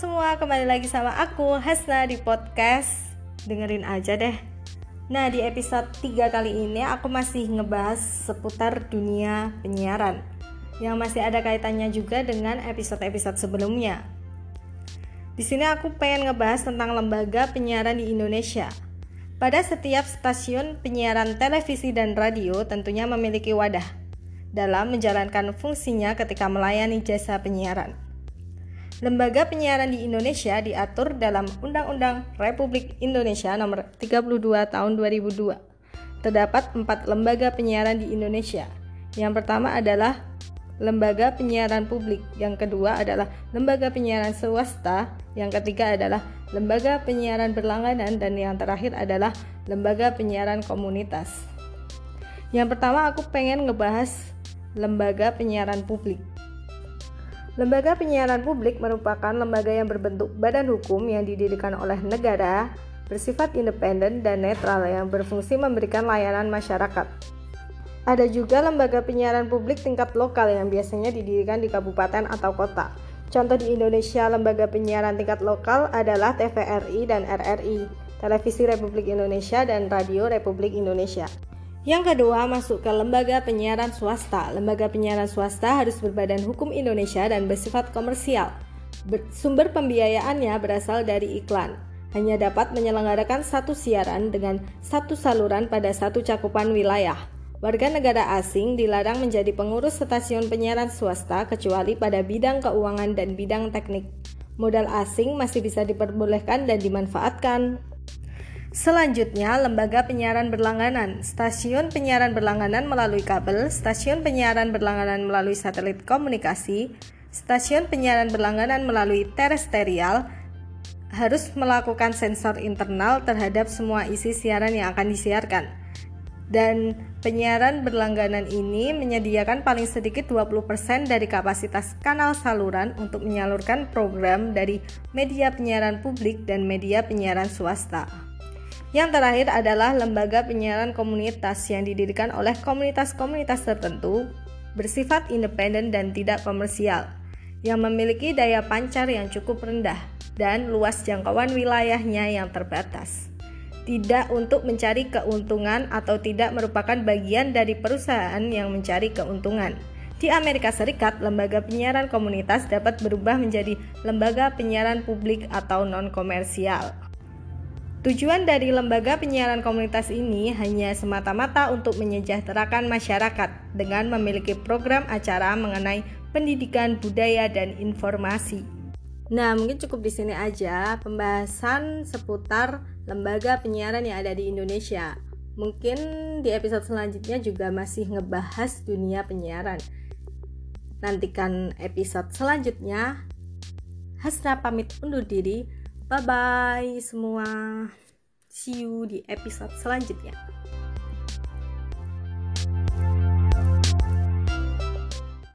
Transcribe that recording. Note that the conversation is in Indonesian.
semua, kembali lagi sama aku Hasna di podcast. Dengerin aja deh. Nah di episode 3 kali ini aku masih ngebahas seputar dunia penyiaran Yang masih ada kaitannya juga dengan episode-episode sebelumnya. Di sini aku pengen ngebahas tentang lembaga penyiaran di Indonesia. Pada setiap stasiun penyiaran televisi dan radio tentunya memiliki wadah dalam menjalankan fungsinya ketika melayani jasa penyiaran. Lembaga penyiaran di Indonesia diatur dalam Undang-Undang Republik Indonesia Nomor 32 Tahun 2002. Terdapat empat lembaga penyiaran di Indonesia. Yang pertama adalah lembaga penyiaran publik, yang kedua adalah lembaga penyiaran swasta, yang ketiga adalah lembaga penyiaran berlangganan, dan yang terakhir adalah lembaga penyiaran komunitas. Yang pertama aku pengen ngebahas lembaga penyiaran publik. Lembaga penyiaran publik merupakan lembaga yang berbentuk badan hukum yang didirikan oleh negara, bersifat independen dan netral yang berfungsi memberikan layanan masyarakat. Ada juga lembaga penyiaran publik tingkat lokal yang biasanya didirikan di kabupaten atau kota. Contoh di Indonesia, lembaga penyiaran tingkat lokal adalah TVRI dan RRI, Televisi Republik Indonesia dan Radio Republik Indonesia. Yang kedua, masuk ke lembaga penyiaran swasta. Lembaga penyiaran swasta harus berbadan hukum Indonesia dan bersifat komersial. Sumber pembiayaannya berasal dari iklan. Hanya dapat menyelenggarakan satu siaran dengan satu saluran pada satu cakupan wilayah. Warga negara asing dilarang menjadi pengurus stasiun penyiaran swasta kecuali pada bidang keuangan dan bidang teknik. Modal asing masih bisa diperbolehkan dan dimanfaatkan Selanjutnya, lembaga penyiaran berlangganan. Stasiun penyiaran berlangganan melalui kabel, stasiun penyiaran berlangganan melalui satelit komunikasi, stasiun penyiaran berlangganan melalui terestrial harus melakukan sensor internal terhadap semua isi siaran yang akan disiarkan. Dan penyiaran berlangganan ini menyediakan paling sedikit 20% dari kapasitas kanal saluran untuk menyalurkan program dari media penyiaran publik dan media penyiaran swasta. Yang terakhir adalah lembaga penyiaran komunitas yang didirikan oleh komunitas-komunitas tertentu, bersifat independen dan tidak komersial, yang memiliki daya pancar yang cukup rendah dan luas jangkauan wilayahnya yang terbatas. Tidak untuk mencari keuntungan atau tidak merupakan bagian dari perusahaan yang mencari keuntungan. Di Amerika Serikat, lembaga penyiaran komunitas dapat berubah menjadi lembaga penyiaran publik atau non-komersial. Tujuan dari lembaga penyiaran komunitas ini hanya semata-mata untuk menyejahterakan masyarakat dengan memiliki program acara mengenai pendidikan, budaya, dan informasi. Nah, mungkin cukup di sini aja pembahasan seputar lembaga penyiaran yang ada di Indonesia. Mungkin di episode selanjutnya juga masih ngebahas dunia penyiaran. Nantikan episode selanjutnya. Hasna pamit undur diri. Bye bye semua. See you di episode selanjutnya.